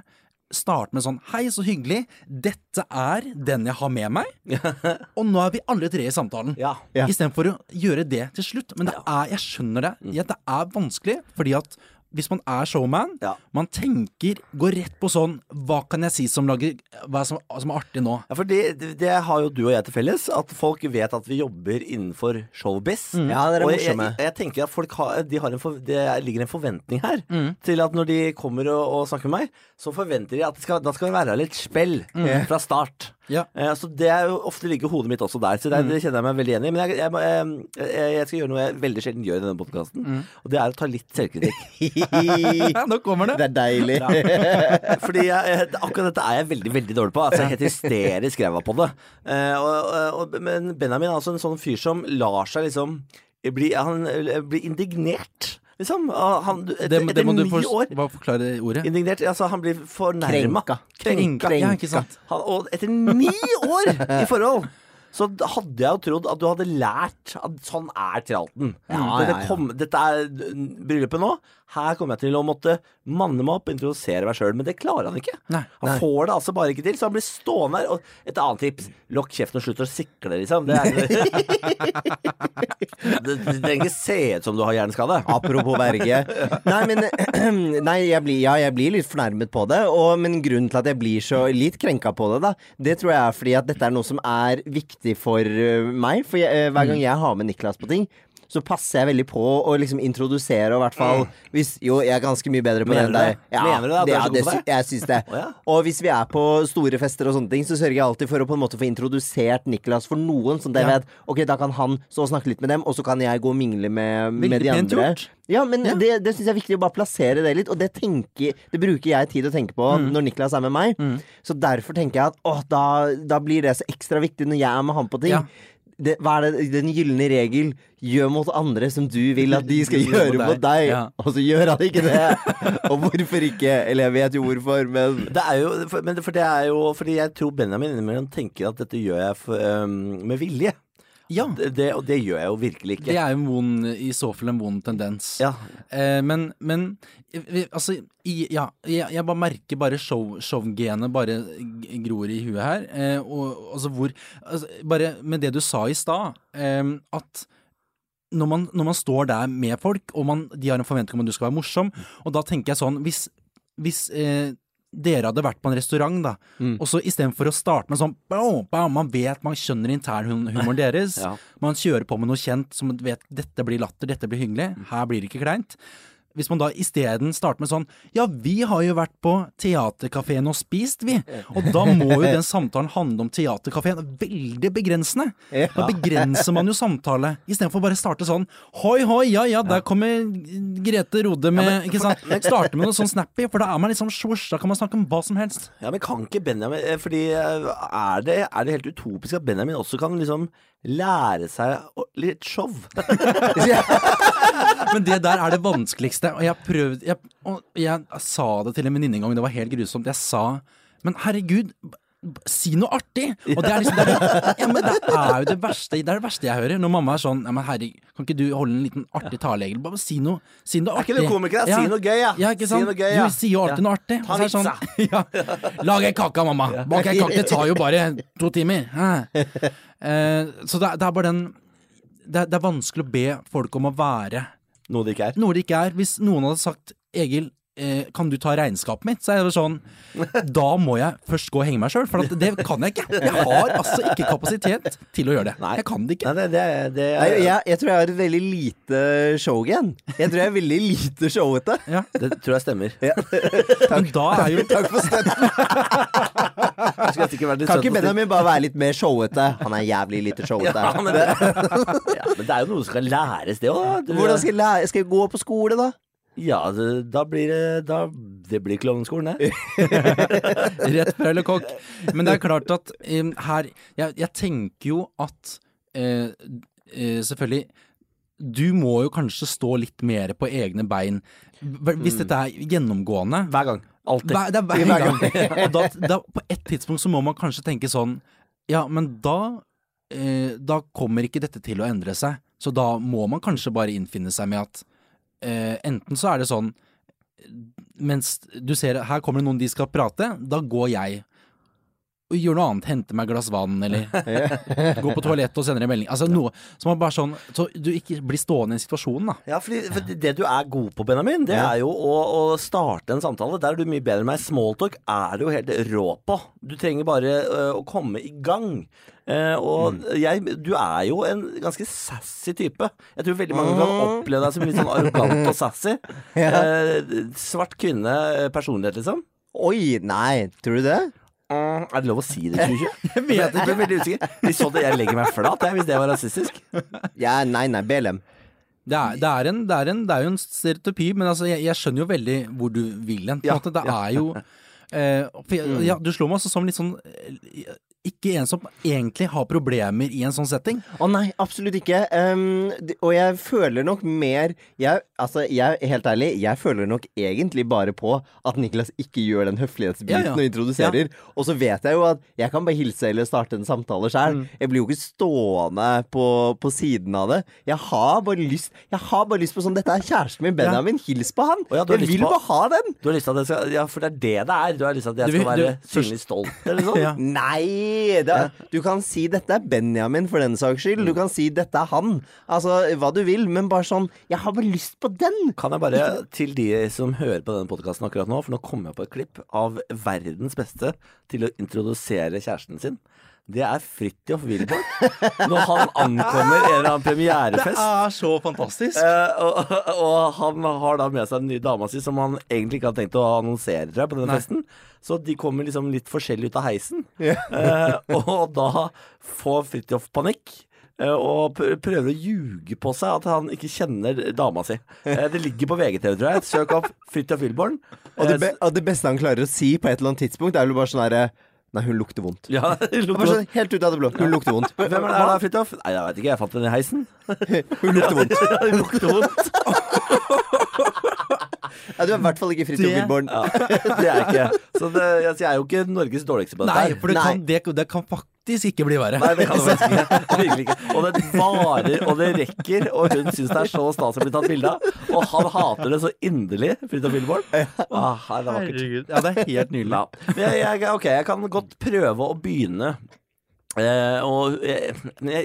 Starte med sånn Hei, så hyggelig. Dette er den jeg har med meg. Og nå er vi alle tre i samtalen. Ja. Ja. Istedenfor å gjøre det til slutt. Men det er, jeg skjønner det. Ja, det er vanskelig, fordi at hvis man er showman, Ja. man tenker, går rett på sånn Hva kan jeg si som lager Hva som, som er artig nå? Ja, for det, det har jo du og jeg til felles, at folk vet at vi jobber innenfor showbiz. Ja, dere er og jeg, jeg, jeg tenker at folk har, de har en for, det ligger en forventning her Mm. til at når de kommer og, og snakker med meg, så forventer de at det skal, da skal det være litt spill Mm. fra start. Ja. Eh, så det er jo ofte ligger hodet mitt også der, så det, det kjenner jeg meg veldig enig i. Men jeg, jeg, må- eh, jeg, jeg skal gjøre noe jeg veldig sjelden gjør i denne podkasten, og det er å ta litt selvkritikk. Nå kommer det! Det er deilig. Fordi jeg, jeg, akkurat dette er jeg veldig veldig dårlig på. Altså, jeg er helt hysterisk ræva på det. Eh, og, og, men Benjamin er altså en sånn fyr som lar seg liksom bli, Han eh, blir indignert, liksom. Han, Det, etter, det etter du ni for, år. Hva forklarer ordet. Indignert, altså Han blir fornærma. Krenka. Krenka. Ja, ikke sant? Han, og etter ni år i forhold så hadde jeg jo trodd at du hadde lært at sånn er tralten. Ja, Dette, kom, dette er bryllupet nå. Her kommer jeg til å måtte manne meg opp og introdusere meg sjøl, men det klarer han ikke. Nei, han får det altså bare ikke til, så han blir stående her. Og et annet tips lokk kjeften og slutt å sikle, liksom. Det, er, det, det trenger ikke se ut som du har hjerneskade. Apropos verge. Nei, men Nei, jeg blir, ja, jeg blir litt fornærmet på det. Og, men grunnen til at jeg blir så litt krenka på det, da, det tror jeg er fordi at dette er noe som er viktig for øh, meg. For jeg, øh, hver gang jeg har med Niklas på ting, så passer jeg veldig på å liksom introdusere, og i hvert fall hvis Jo, jeg er ganske mye bedre på det enn deg. Ja, Mener du det, at du er så god på det? sy- jeg syns det. Å, ja. Og hvis vi er på store fester og sånne ting, så sørger jeg alltid for å på en måte få introdusert Niklas for noen, sånn at jeg vet Ok, da kan han så snakke litt med dem, og så kan jeg gå og mingle med, med de pent andre. gjort. Ja, men det, det syns jeg er viktig å bare plassere det litt, og det, tenker, det bruker jeg tid å tenke på Mm. når Niklas er med meg. Så derfor tenker jeg at åh, da, da blir det så ekstra viktig når jeg er med han på ting. Ja. Det, hva er det, den gylne regel? Gjør mot andre som du vil at de skal gjøre mot deg. Ja. Og så gjør han ikke det! og hvorfor ikke? Eller jeg vet jo hvorfor, men Det er jo, for, men det, for det er jo fordi jeg tror Benjamin innimellom tenker at dette gjør jeg for, um, med vilje. Ja. Det, det, og det gjør jeg jo virkelig ikke. Det er jo vond, i så fall en vond tendens. Ja. Eh, men, men altså i, Ja, jeg, jeg bare merker bare show, showgenet bare gror i huet her. Eh, og altså hvor altså, Bare med det du sa i stad, eh, at når man, når man står der med folk, og man, de har en forventning om at du skal være morsom, og da tenker jeg sånn Hvis, hvis eh, dere hadde vært på en restaurant, da, Mm. og så istedenfor å starte med sånn bam, bam, Man vet, man skjønner internhumoren deres. Ja. Man kjører på med noe kjent som vet dette blir latter, dette blir hyggelig. Her blir det ikke kleint. Hvis man da isteden starter med sånn Ja, vi har jo vært på teaterkafeen og spist, vi. Og da må jo den samtalen handle om teaterkafeen. Veldig begrensende. Da begrenser man jo samtale, istedenfor bare starte sånn Hoi, hoi, ja ja, der kommer Grete Rode med Ikke sant. Starte med noe sånn snappy, for da er man liksom svosj. Da kan man snakke om hva som helst. Ja, men kan ikke Benjamin eh, Fordi eh, er det, er det helt utopisk at Benjamin også kan liksom lære seg litt show? Men det der er det vanskeligste. Og jeg prøvde jeg, Og jeg sa det til en venninne en gang, det var helt grusomt. Jeg sa Men herregud, si noe artig! Og det er liksom det er, ja, men det er jo det verste Det er det verste jeg hører. Når mamma er sånn Ja, men herregud, kan ikke du holde en liten artig tale, egentlig? Bare si noe, si noe Er artig. ikke du komiker, da? Si noe gøy, ja. Ja, Si noe gøy, ja. Du sier jo alltid noe artig. Ta er det sånn, ja. Lag ei kake, mamma! Bak ei kake, det tar jo bare to timer. Eh, så det, er- det er bare den det det er vanskelig å be folk om å være Noe de ikke er. noe de ikke er. Hvis noen hadde sagt Egil, eh, kan du ta regnskapet mitt? Så er det sånn Da må jeg først gå og henge meg sjøl, for at det kan jeg ikke. Jeg har altså ikke kapasitet til å gjøre det. Nei. Jeg kan det ikke. Nei, det, det, det Nei, er, jeg, jeg tror jeg har et veldig lite showgen. Jeg tror jeg er veldig lite showete. Ja. det tror jeg stemmer. Da er jo Takk for støtten. Ikke Kan ikke Benjamin bare være litt mer showete? Han er jævlig lite showete. Ja, men det, ja, men det er jo noe som skal læres, det òg. Hvordan skal jeg lære? Skal jeg gå på skole, da? Ja, det, da blir det da, Det blir Klovneskolen, det. rett fra eller kokk. Men det er klart at um, her jeg, jeg tenker jo at uh, uh, Selvfølgelig Du må jo kanskje stå litt mer på egne bein. Hvis dette er gjennomgående Hver gang. Alltid. Hver, det er hver gang. Og da, da, på et tidspunkt så må man kanskje tenke sånn Ja, men da eh, Da kommer ikke dette til å endre seg. Så da må man kanskje bare innfinne seg med at eh, enten så er det sånn Mens du ser her kommer det noen de skal prate, da går jeg gjør noe annet. Hente meg et glass vann, eller gå på toalettet og sender en melding. Altså noe som er bare sånn Så du ikke blir stående i situasjonen, da. Ja, fordi, for det du er god på, Benjamin, det er jo å, å starte en samtale. Der er du mye bedre enn meg. Smalltalk er du jo helt rå på. Du trenger bare ø, å komme i gang. Uh, og jeg, du er jo en ganske sassy type. Jeg tror veldig mange kan oppleve deg som litt sånn arrogant og sassy. Eh, svart kvinne, eh, personlighet, liksom. Oi, nei, tror du det? Mm, er det lov å si det i 2020? Jeg vet ikke. Jeg veldig usikker. De så det jeg legger meg flat, jeg, hvis det var rasistisk. Ja, nei, nei, BLM. Det er, det, er en, det, er en, det er jo en stereotypi, men altså, jeg, jeg skjønner jo veldig hvor du vil hen. Ja. Det ja. er jo eh, for jeg, ja, Du slår meg også som litt sånn eh, Ikke en som egentlig har problemer i en sånn setting. Å nei, absolutt ikke. Um, og jeg føler nok mer jeg, Altså, jeg, helt ærlig, jeg føler nok egentlig bare på at Niklas ikke gjør den høflighetsbiten Ja, ja. og introduserer. Og så vet jeg jo at jeg kan bare hilse eller starte en samtale sjøl. Mm. Jeg blir jo ikke stående på, på siden av det. Jeg har bare lyst Jeg har bare lyst på sånn Dette er kjæresten min, Benjamin. Hils på han! Ja, jeg vil på- bare ha den! Du har lyst til at jeg skal Ja, for det er det det er. Du har lyst til at jeg Du vil- være synlig stolt, eller sånn? Ja. Nei! Det, du kan si 'dette er Benjamin' for den saks skyld. Du kan si 'dette er han'. Altså hva du vil, men bare sånn 'Jeg har bare lyst på den'. Kan jeg bare, til de som hører på denne podkasten akkurat nå, for nå kommer jeg på et klipp av verdens beste til å introdusere kjæresten sin. Det er Fridtjof Wilborg. Når han ankommer en eller annen premierefest. Det er så fantastisk. Eh, og, og han har da med seg den nye dama si, som han egentlig ikke hadde tenkt å annonsere tror jeg, på denne Nei. festen. Så de kommer liksom litt forskjellig ut av heisen. Eh, og da får Fridtjof panikk. eh, Og prøver å ljuge på seg at han ikke kjenner dama si. Eh, Det ligger på VGTV, tror jeg. Søk opp Fridtjof Wilborn. Og det, be og det beste han klarer å si på et eller annet tidspunkt, er jo bare sånn herre Nei, hun lukter vondt. Ja, hun lukter vondt. helt ut av det blå. Hun lukter vondt. Hvem er det da, Fridtjof? Nei, jeg veit ikke. Jeg fant den i heisen. Hun lukter vondt. Ja, hun lukter vondt. Ja, du er i hvert fall ikke Wilborn. Ja, det er jeg ikke. Så det, jeg er jo ikke Norges dårligste på dette. Nei, for det Nei. kan, det, det kan faktisk ikke bli verre. Nei, det kan det faktisk ikke. Virkelig ikke. Og det varer, og det rekker, og hun syns det er så stas å bli tatt bilde av. Og han hater det så inderlig, Fridtjof Wilborn. Ah, det er vakkert. Ja, det er helt nydelig. Ja. Jeg, jeg, ok, jeg kan godt prøve å begynne. Eh, og jeg,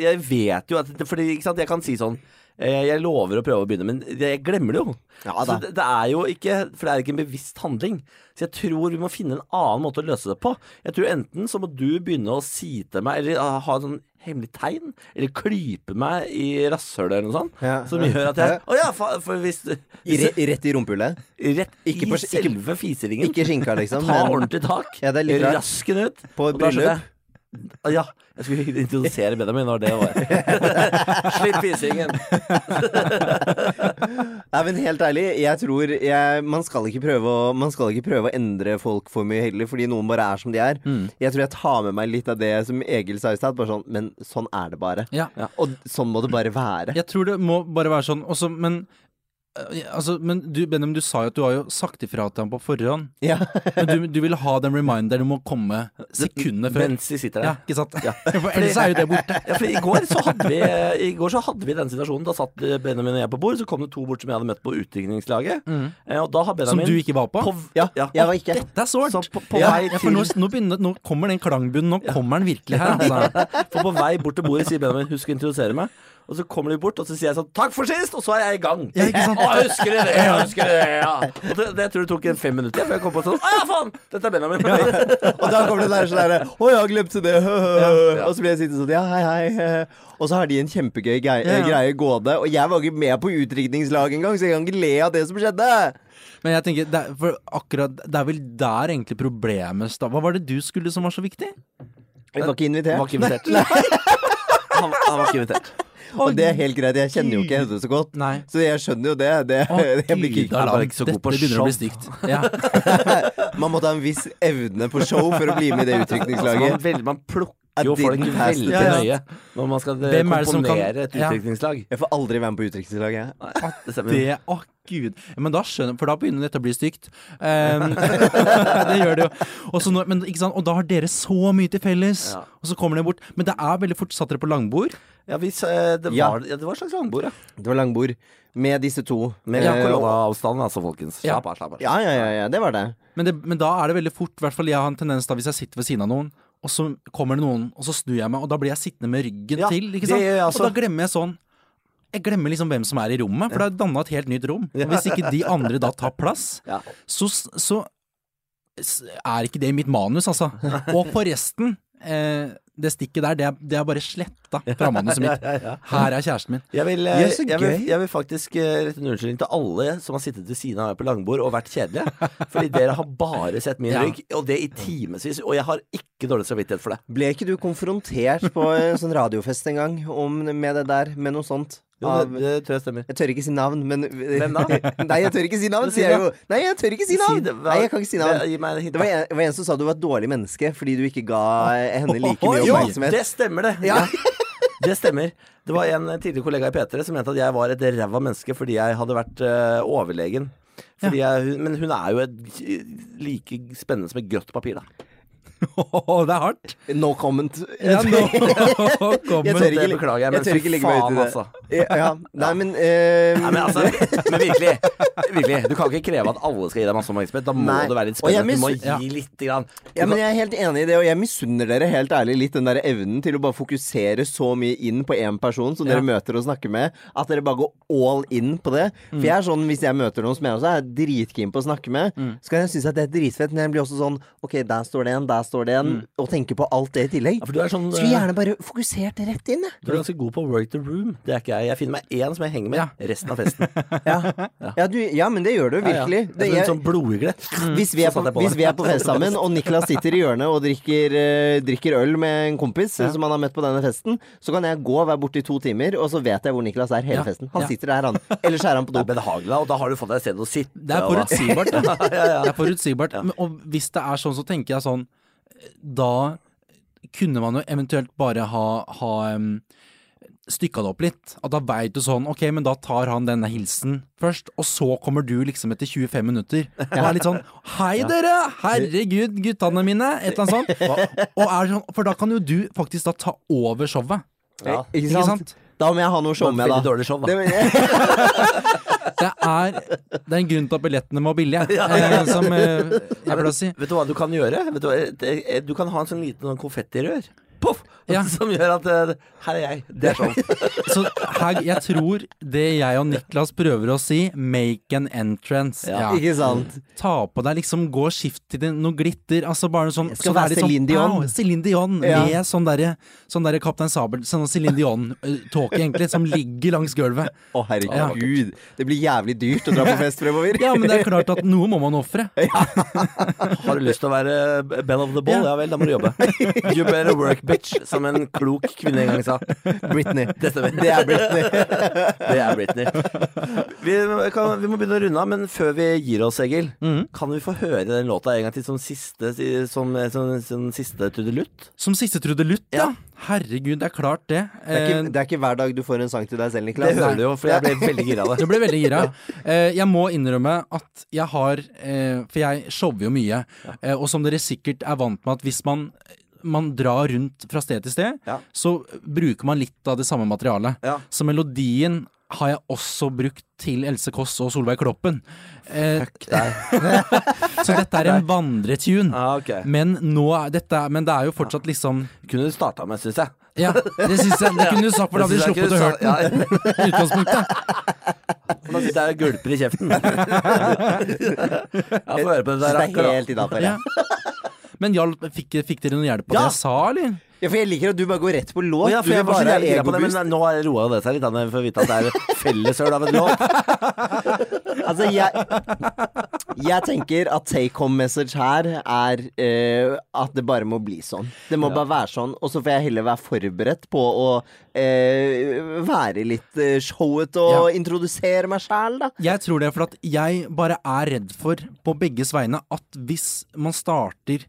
jeg vet jo at Fordi ikke sant, jeg kan si sånn Jeg lover å prøve å begynne, men jeg glemmer det jo. Ja så det, det er jo ikke For det er ikke en bevisst handling. Så jeg tror vi må finne en annen måte å løse det på. Jeg tror enten så må du begynne å si til meg, eller ah, ha en sånn hemmelig tegn, eller klype meg i rasshølet eller noe sånt, Ja. som gjør at jeg Å ja, for, for hvis, du... hvis rett i rumpehullet? Rett Ikke i på- selve fiseringen. Ikke skinka, liksom. Ta men ordentlig tak. Ja. Rask den ut. På bryllup. Jeg- Ja, jeg skulle introdusere Benjamin når det var. Slipp fisingen. Nei, men helt ærlig, jeg tror jeg, man, skal ikke prøve å, man skal ikke prøve å endre folk for mye heller, fordi noen bare er som de er. Mm. Jeg tror jeg tar med meg litt av det som Egil sa i stad. Bare sånn, men sånn er det bare. Ja. Og sånn må det bare være. Jeg tror det må bare være sånn. Også, men altså, men du, Benjamin, du sa jo at du har jo sagt ifra til ham på forhånd. Ja. Men du, du vil ha den reminderen, du må komme sekundene før. Mens de sitter Ja, der. ikke sant? For ellers er jo det borte. Ja, for i går så hadde vi I går så hadde vi den situasjonen. Da satt Benjamin og jeg på bord, så kom det to bort som jeg hadde møtt på utdrikningslaget. Mm. Og da har Som du ikke var på. på, Ja, jeg var ikke. Dette er sårt. Så på, på Ja, Ja, for nå, nå, begynner, nå kommer den klangbunnen. Nå kommer den virkelig her. Altså. For på vei bort til bordet sier Benjamin 'husk å introdusere meg'. Og så kommer de bort, og så sier jeg sånn 'takk for sist', og så er jeg i gang. Ja, ikke sant? Å, husker det? Ja, husker det? Ja. Og det, det tror jeg tok en fem minutter før jeg kom på sånn 'Å ja, faen! Dette er Benjamin'. Og da kommer det der sånn derre Å, jeg glemte det. ja. Og så blir jeg sittende sånn Ja, hei, hei. Og så har de en kjempegøy greie, Ja, ja. greie gående. Og jeg var ikke med på utdrikningslaget engang, så jeg kan ikke le av det som skjedde. Men jeg tenker, det er, for akkurat, det er vel der egentlig problemet sta- Hva var det du skulle som var så viktig? Jeg var ikke invitert. Var ikke invitert. Han, han var ikke invitert. Og det er helt greit. Jeg kjenner jo ikke henne så godt. Nei. Så jeg skjønner jo det. det Å, jeg blir ikke, bare ikke så god Dette på begynner å bli show. stygt. Ja. man måtte ha en viss evne på show for å bli med i det Altså, man, utdrikningslaget. veldig, man plukker I jo folk didn't pass veldig the nøye når man skal eh, Hvem er det som kan- komponere et Ja. utdrikningslag. Jeg får aldri være med på utdrikningslaget. jeg. det stemmer. Det, å gud Men da skjønner For da begynner dette å bli stygt. Um, det gjør det jo. Og, så nå- men, ikke sant? og da har dere så mye til felles, Ja. og så kommer dere bort. Men det er veldig fort Satt dere på langbord? Ja, hvis, eh, det, Ja. var, ja, det var et slags langbord, ja. Det var langbord med disse to. Med Eh, koronaavstand, altså, folkens. Ja. Slapp av, slapp av. Ja, ja, ja, ja, det var det. Men, det, men da er det veldig fort, i hvert fall jeg har en tendens da hvis jeg sitter ved siden av noen, og så kommer det noen, og så snur jeg meg, og da blir jeg sittende med ryggen Ja, til. Ikke sant? gjør jeg også. Og da glemmer jeg sånn Jeg glemmer liksom hvem som er i rommet, for det er danna et helt nytt rom. Og hvis ikke de andre da tar plass, Ja. så, så s- er ikke det i mitt manus, altså. Og forresten, eh, det stikket der, det er, det er bare sletta fra manuset mitt. Ja, ja, ja. Her er kjæresten min. Jeg vil, jeg, eh, jeg, vil, jeg vil faktisk eh, rette en unnskyldning til alle som har sittet ved siden av meg på langbord og vært kjedelige. Fordi dere har bare sett min Ja. rygg, og det i timevis. Og jeg har ikke dårlig samvittighet for det. Ble ikke du konfrontert på en sånn radiofest en gang om, med det der, med noe sånt? Jo, Av, det, det tror jeg stemmer. jeg tør ikke si navn, men Hvem da? Nei, jeg tør ikke si navn, sier jeg jo. Nei, jeg tør ikke si navn! Nei, jeg kan ikke si navn. Det var, en, var en som sa du var et dårlig menneske fordi du ikke ga henne like mye Jo, det stemmer det. Ja. Det stemmer. Det var en tidligere kollega i P3 som mente at jeg var et ræva menneske fordi jeg hadde vært uh, overlegen. Fordi jeg, men hun er jo et, like spennende som et grått papir, da. Det er hardt. No comment. Ja, no comment. Jeg tør Det ikke- beklager jeg, jeg men tør ikke ligge meg ut i faen, det. altså. Ja, ja. Nei, men, um... Nei, men altså, men virkelig, virkelig. Du kan ikke kreve at alle skal gi deg masse oppmerksomhet. Da må Nei. det være litt jeg spennende. Du må gi litt grann. Ja, men Jeg er helt enig i det, og jeg misunner dere helt ærlig litt den der evnen til å bare fokusere så mye inn på én person som dere møter og snakker med, at dere bare går all in på det. For jeg er sånn, Hvis jeg møter noen som jeg også er dritkeen på å snakke med, så kan jeg synes at det er dritfett, men jeg blir også sånn Ok, der står det en, der står det en, og tenker på alt det i tillegg. Ja, for du er sånn Skulle eh, gjerne bare fokusert rett inn, jeg. Du er ganske god på work the room. Det er ikke jeg. Jeg finner meg én som jeg henger med Ja. resten av festen. Ja. Ja, du, ja, men det gjør du Ja, ja. virkelig. Jeg Det, er en sånn blodigle. hvis, vi er på, jeg hvis vi er på fest sammen, og Niklas sitter i hjørnet og drikker, uh, drikker øl med en kompis som han har møtt på denne festen, så kan jeg gå og være borte i to timer, og så vet jeg hvor Niklas er hele Ja. festen. Han Ja. sitter der, han. Ellers er han på Det do. er behagelig, da, og da har du fått deg et sted å sitte. Det er forutsigbart. ja, ja, ja. Det er forutsigbart. Men, og hvis det er sånn, så tenker jeg sånn Da kunne man jo eventuelt bare ha, ha um, stykka det opp litt. At da veit du sånn Ok, men da tar han denne hilsen først, og så kommer du liksom etter 25 minutter. Og er litt sånn Hei, dere! Herregud, guttene mine! Et eller annet sånt. Og er sånn, for da kan jo du faktisk da ta over showet. Ja. Ikke Ikke sant? Da må jeg ha noe show med, da. dårlig show, da. Det, er, det er en grunn til at billettene må billige, eh, som eh, jeg pleier å si. Vet du hva du kan gjøre? Vet du, hva? Du kan ha en sånn liten sånn konfettirør. Poff! Ja. Som gjør at uh, her er jeg. Det er sånn. Så her, jeg tror det jeg og Niklas prøver å si, make an entrance. Ja. Ikke sant? Ta på deg liksom, gå og skift til noe glitter. Altså bare sånn Jeg skal så er være litt sånn, Dion. wow, Celine Dion Ja. med sånn derre sånn der Kaptein Sabel, sånn Céline Dion-tåke egentlig, som ligger langs gulvet. Å, herregud. Det blir jævlig dyrt å dra på fest fremover. Ja, men det er klart at noe må man ofre. Har du lyst til å være bell of the ball? Ja vel, da må du jobbe. You better work, bitch, som en klok kvinne en gang sa. Britney. Det stemmer. Det er Britney. Det er Britney. Vi, kan, vi må begynne å runde av, men før vi gir oss, Egil, kan vi få høre den låta en gang til som siste, som, som, som siste trudelutt? Som siste trudelutt, ja. Herregud, det er klart det. Det er, ikke, Eh, det er ikke hver dag du får en sang til deg selv, Niklas. Det hører du jo, for jeg ble veldig gira av det. Jeg ble veldig gira. Eh, jeg må innrømme at jeg har eh, For jeg shower jo mye. Og som dere sikkert er vant med at hvis man man drar rundt fra sted til sted, Ja. så bruker man litt av det samme materialet. Ja. Så melodien har jeg også brukt til Else Kåss og Solveig Kloppen. Eh, Fuck deg. så dette er en vandretune. Ah, okay. Men, nå er dette, men det er jo fortsatt liksom Kunne du starta med, syns jeg. Ja, det syns jeg. Det kunne du sagt, for da hadde Det vi sluppet å høre den. i utgangspunktet. For da sitter jeg og gulper i kjeften. Jeg får høre på det Det er helt innafor. Ja. Men hjalp, fikk, fikk dere noen hjelp på Ja. det jeg sa, eller? Ja, for jeg liker at du bare går rett på låt. ja, for jeg bare er gira på det, men nå roa det seg litt. Da, jeg får vite at det er fellesøl av en låt. Altså, jeg, jeg tenker at take home message her er uh, at det bare må bli sånn. Det må bare være sånn, og så får jeg heller være forberedt på å uh, være litt uh, showete og Ja. introdusere meg sjæl, da. Jeg tror det for at jeg bare er redd for, på begges vegne, at hvis man starter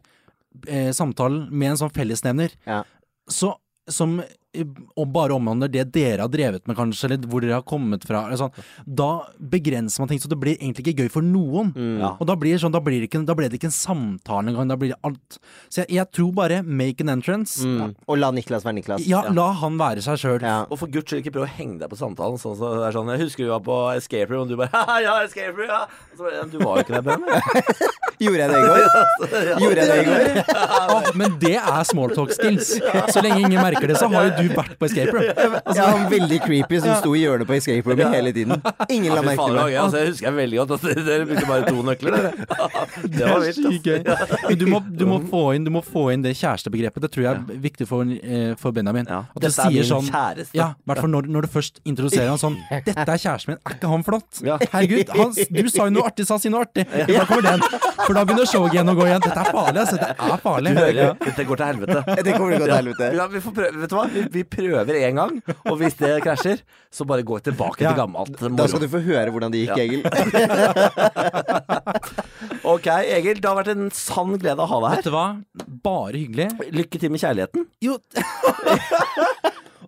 eh, samtalen med en sånn fellesnevner, Ja. så som og bare omhandler det dere har drevet med, kanskje, eller hvor dere har kommet fra. Eller sånn, da begrenser man ting, så det blir egentlig ikke gøy for noen. Mm. Ja. Og da blir, det sånn, da, blir det ikke, da blir, det ikke en samtale engang. Da blir det alt. Så jeg, jeg tror bare make an entrance. Mm. Og la Niklas være Niklas. Ja, la han være seg sjøl. Ja. Og for guds skyld ikke prøve å henge deg på samtalen. Sånn, så det er sånn, jeg husker du var på Escape Room, og du bare ja, Escape Room, ja. Så bare, du var jo ikke der, Bjørn. Gjorde jeg det i går? Gjorde jeg det i går? Ah, men det er smalltalk skills. Så lenge ingen merker det, så har jo du vært på escape room. Altså, han veldig creepy som sto i hjørnet på escape room hele tiden. Ingen la Ja, merke til det altså, jeg husker jeg veldig godt at dere- dere brukte bare to nøkler, dere. Det var vilt, altså. Du må, du, må få inn, du må få inn det kjærestebegrepet. Det tror jeg er viktig for, eh, for Benjamin. At du Dette er sier min sånn kjæreste. Ja, i hvert fall når, når du først introduserer han sånn 'Dette er kjæresten min, er ikke han flott?' Herregud, han, du sa jo noe artig, sa si noe artig. Da kommer den. For da begynner showet igjen å gå igjen. Dette er farlig, altså. Det er farlig. Du hører, Ja. dette går til helvete. Det kommer til å gå til helvete. Ja, vi, får prøve, vet du hva? Vi, vi prøver en gang, og hvis det krasjer, så bare gå tilbake Ja. til gammelt Da skal du få høre hvordan det gikk, Ja. Egil. Ok, Egil, det har vært en sann glede å ha deg her. Vet du hva? Bare hyggelig. Lykke til med kjærligheten. Jo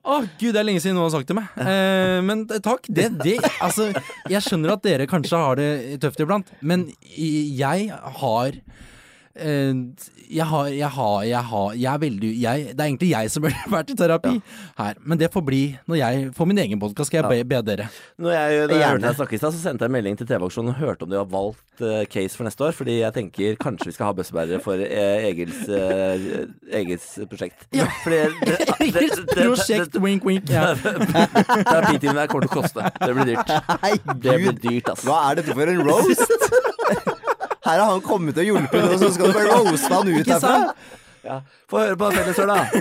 Å gud, det er lenge siden noen har sagt det til meg. Eh, men takk. Det, det Altså, jeg skjønner at dere kanskje har det tøft iblant, men jeg har jeg har, jeg har, jeg har Jeg er veldig jeg, Det er egentlig jeg som burde vært i terapi her. Men det får bli når jeg får min egen podkast, skal jeg be, be dere. Når jeg, når jeg hørte deg snakke i stad, så sendte jeg en melding til TV-aksjonen og hørte om de har valgt uh, case for neste år. Fordi jeg tenker kanskje vi skal ha bøssebærere for eh, Egils, uh, Egils prosjekt. Ja. Fordi det, det, det, det, Prosjekt wink wink. Ja. Terapitimen der kommer til å koste. Det blir dyrt. Nei, Det blir dyrt, altså. Hva er dette for en roast? Her har han kommet og hjulpet, og så skal du bare roaste han ut herfra? Ja. Få høre på fellesøl, da.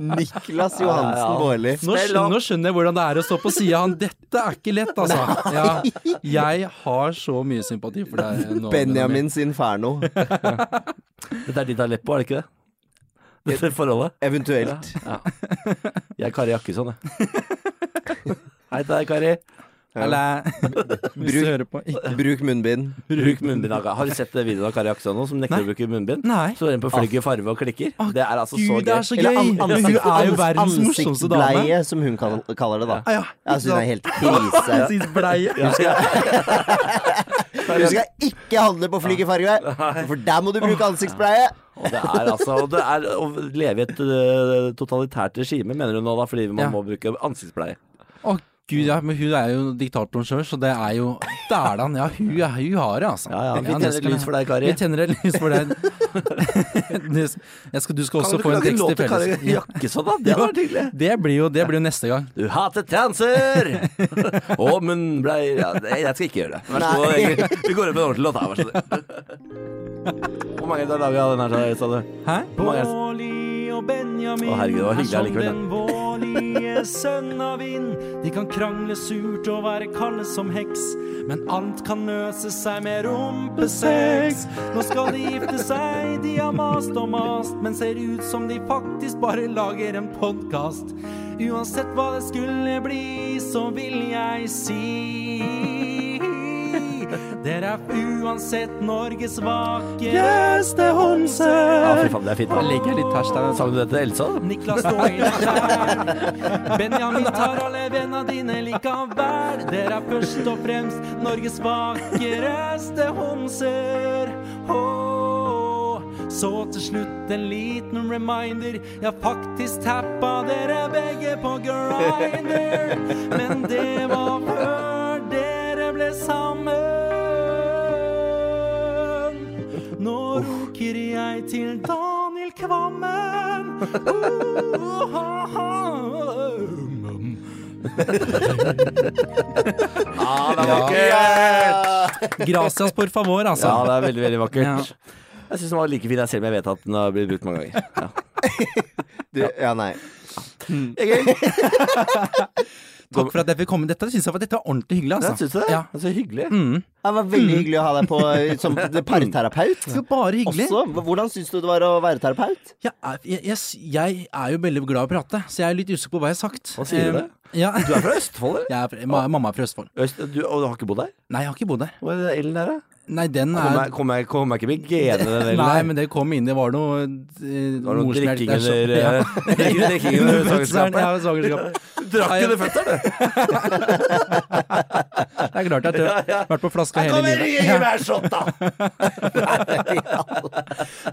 Niklas Ja, Johansen ja. Baarli. Nå, nå skjønner jeg hvordan det er å stå på sida han. Dette er ikke lett, altså. Ja, jeg har så mye sympati for deg nå. Benjamins Inferno. Dette er ditt Aleppo, er det ikke det? Dette forholdet? Eventuelt. Ja. Jeg er Kari Jakkesson, jeg. Hei til deg, Kari. Eller Bruk- hører på. Ikke. Bruk munnbind. Bruk munnbind. Har du sett videoen av Kari nå, som nekter Nei. å bruke munnbind? Nei. Så er den på flygget farve og klikker. Det er altså så Gud, det gøy. er så Eller gøy! an- Men hun er jo verdens morsomste dame. Ansiktsbleie, som hun kaller det, da. Ah, ja, Jeg synes hun er helt krise. Ansiktsbleie. Du skal ikke handle på Flygerfarge, for der må du bruke ansiktsbleie. Og det er altså det er å leve i et øh, totalitært regime, mener du nå da, fordi man Ja. må bruke ansiktspleie. Å Gud, ja, men hun er jo diktatoren sjøl, så det er jo Dælan, ja, hun, er- hun har det, altså. Ja, ja, vi tenner et lys for deg, Kari. Vi tenner et lys for deg. Skal, du skal også få en tekst låt til Kari felles. Jakkesson, da? Det vært hyggelig. Det blir jo det blir jo neste gang. Du hater transer! Og munnbleier ja, Jeg skal ikke gjøre det. Vær så god. Vi går opp en ordentlig låt her, vær så snill. Hvor mange har laga den her, sa du? Hæ? Hvor mange og Benjamin Å, herregud, det var hyggelig allikevel, den vårlige sønn av vind. De kan krangle surt og være kalde som heks, men alt kan løse seg med rumpesex. Nå skal de gifte seg, de har mast og mast, men ser ut som de faktisk bare lager en podkast. Uansett hva det skulle bli, så vil jeg si dere er uansett Norges vakreste Ja, fy faen, det er fint. Da da. litt hashtag der. Sang du det til Elsa? Niklas står i det skjær. Benjamin tar alle vennene dine likevel. Dere er først og fremst Norges vakreste homser. Åh, så til slutt en liten reminder. Jeg faktisk tappa dere begge på grinder. Men det var før dere ble sammen. Roker jeg til Daniel Kvammen. Uh, ha, ha. ah, det er vakkert! Gracias por favor, altså. Ja, det er veldig, veldig vakkert. Ja. Jeg syns den var like fin, jeg selv om jeg vet at den har blitt brukt mange ganger. Ja. Du, ja, nei. Egil, Takk for at jeg fikk komme. Dette synes jeg var, dette var ordentlig hyggelig, ja, synes du det? Ja. Det er så hyggelig. Det var veldig hyggelig å ha deg på eh, som parterapeut. Det bare hyggelig. Også, hvordan syns du det var å være terapeut? Jeg er, jeg, jeg, jeg er jo veldig glad i å prate, så jeg er litt usikker på hva jeg har sagt. Hva sier du det? Ja. Du er fra Østfold, eller? Jeg er, fra- mamma er fra Østfold. Øst, du, og du har ikke bodd der? Nei, jeg har ikke bodd der. Hva er det Ellen der, da? Nei, den Kommer er jeg, kommer jeg, kom jeg ikke med genene den Nei, men det kom inn, det var noe eh, Det var noe drikking under Ja. eh, Drikking under svangerskapet? Ja, svangerskapet. Du drakk under føttene, du! Det er klart at jeg har vært på flaska hele Kommer livet. i hver shot, da!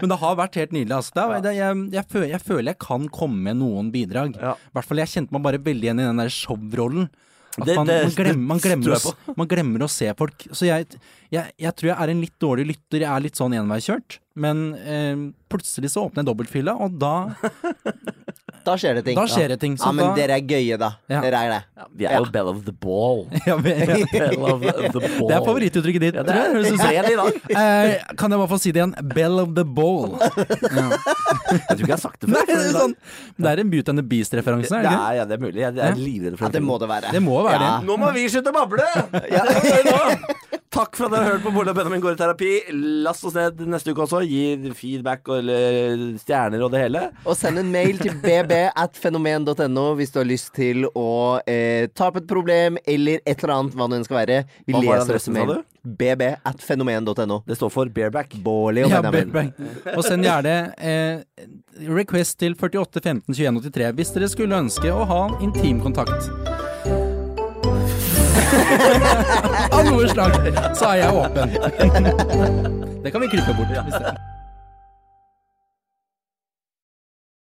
Men det har vært helt nydelig. Altså. Det det, jeg, jeg, føler, jeg føler jeg kan komme med noen bidrag. I hvert fall jeg kjente meg bare veldig igjen i den der showrollen. At Det- man, man, glemmer, man, glemmer å, man glemmer å se folk. Så jeg, jeg, jeg tror jeg er en litt dårlig lytter. Jeg er litt sånn enveiskjørt. Men eh, plutselig så åpner jeg dobbeltfylla, og da, Da skjer det ting. da skjer det ting. Ja, men da, dere er gøye, da. Ja. Dere er det. Vi er jo bell of the ball. ja, vi er Bell of the ball. Det er favorittuttrykket ditt. Ja, det er tror jeg. det i dag. Eh, kan jeg bare få si det igjen? Bell of the ball. Ja. Jeg tror ikke jeg har sagt det før. Nei, det er, sånn, det er en Beauty and the Beast-referanse, er Det det er, ja, det er mulig. Jeg jeg er livredd for Ja, det må det være. Det må være Ja. det. Nå må vi slutte å bable! Det Takk for at dere har hørt på og Benjamin går i terapi. Last oss ned neste uke også. Gi feedback og- eller stjerner og det hele. Og send en mail til bb.fenomen.no hvis du har lyst til å eh, ta opp et problem eller et eller annet, hva det enn skal være. Vi Hva leser også mail. bb.fenomen.no. Det står for bareback. Bårli og Ja, Benjamin. Og send gjerne eh, request til 48 15 21 83 hvis dere skulle ønske å ha intimkontakt. Av noe slag, så er jeg åpen. Det kan vi klippe bort. Hvis det.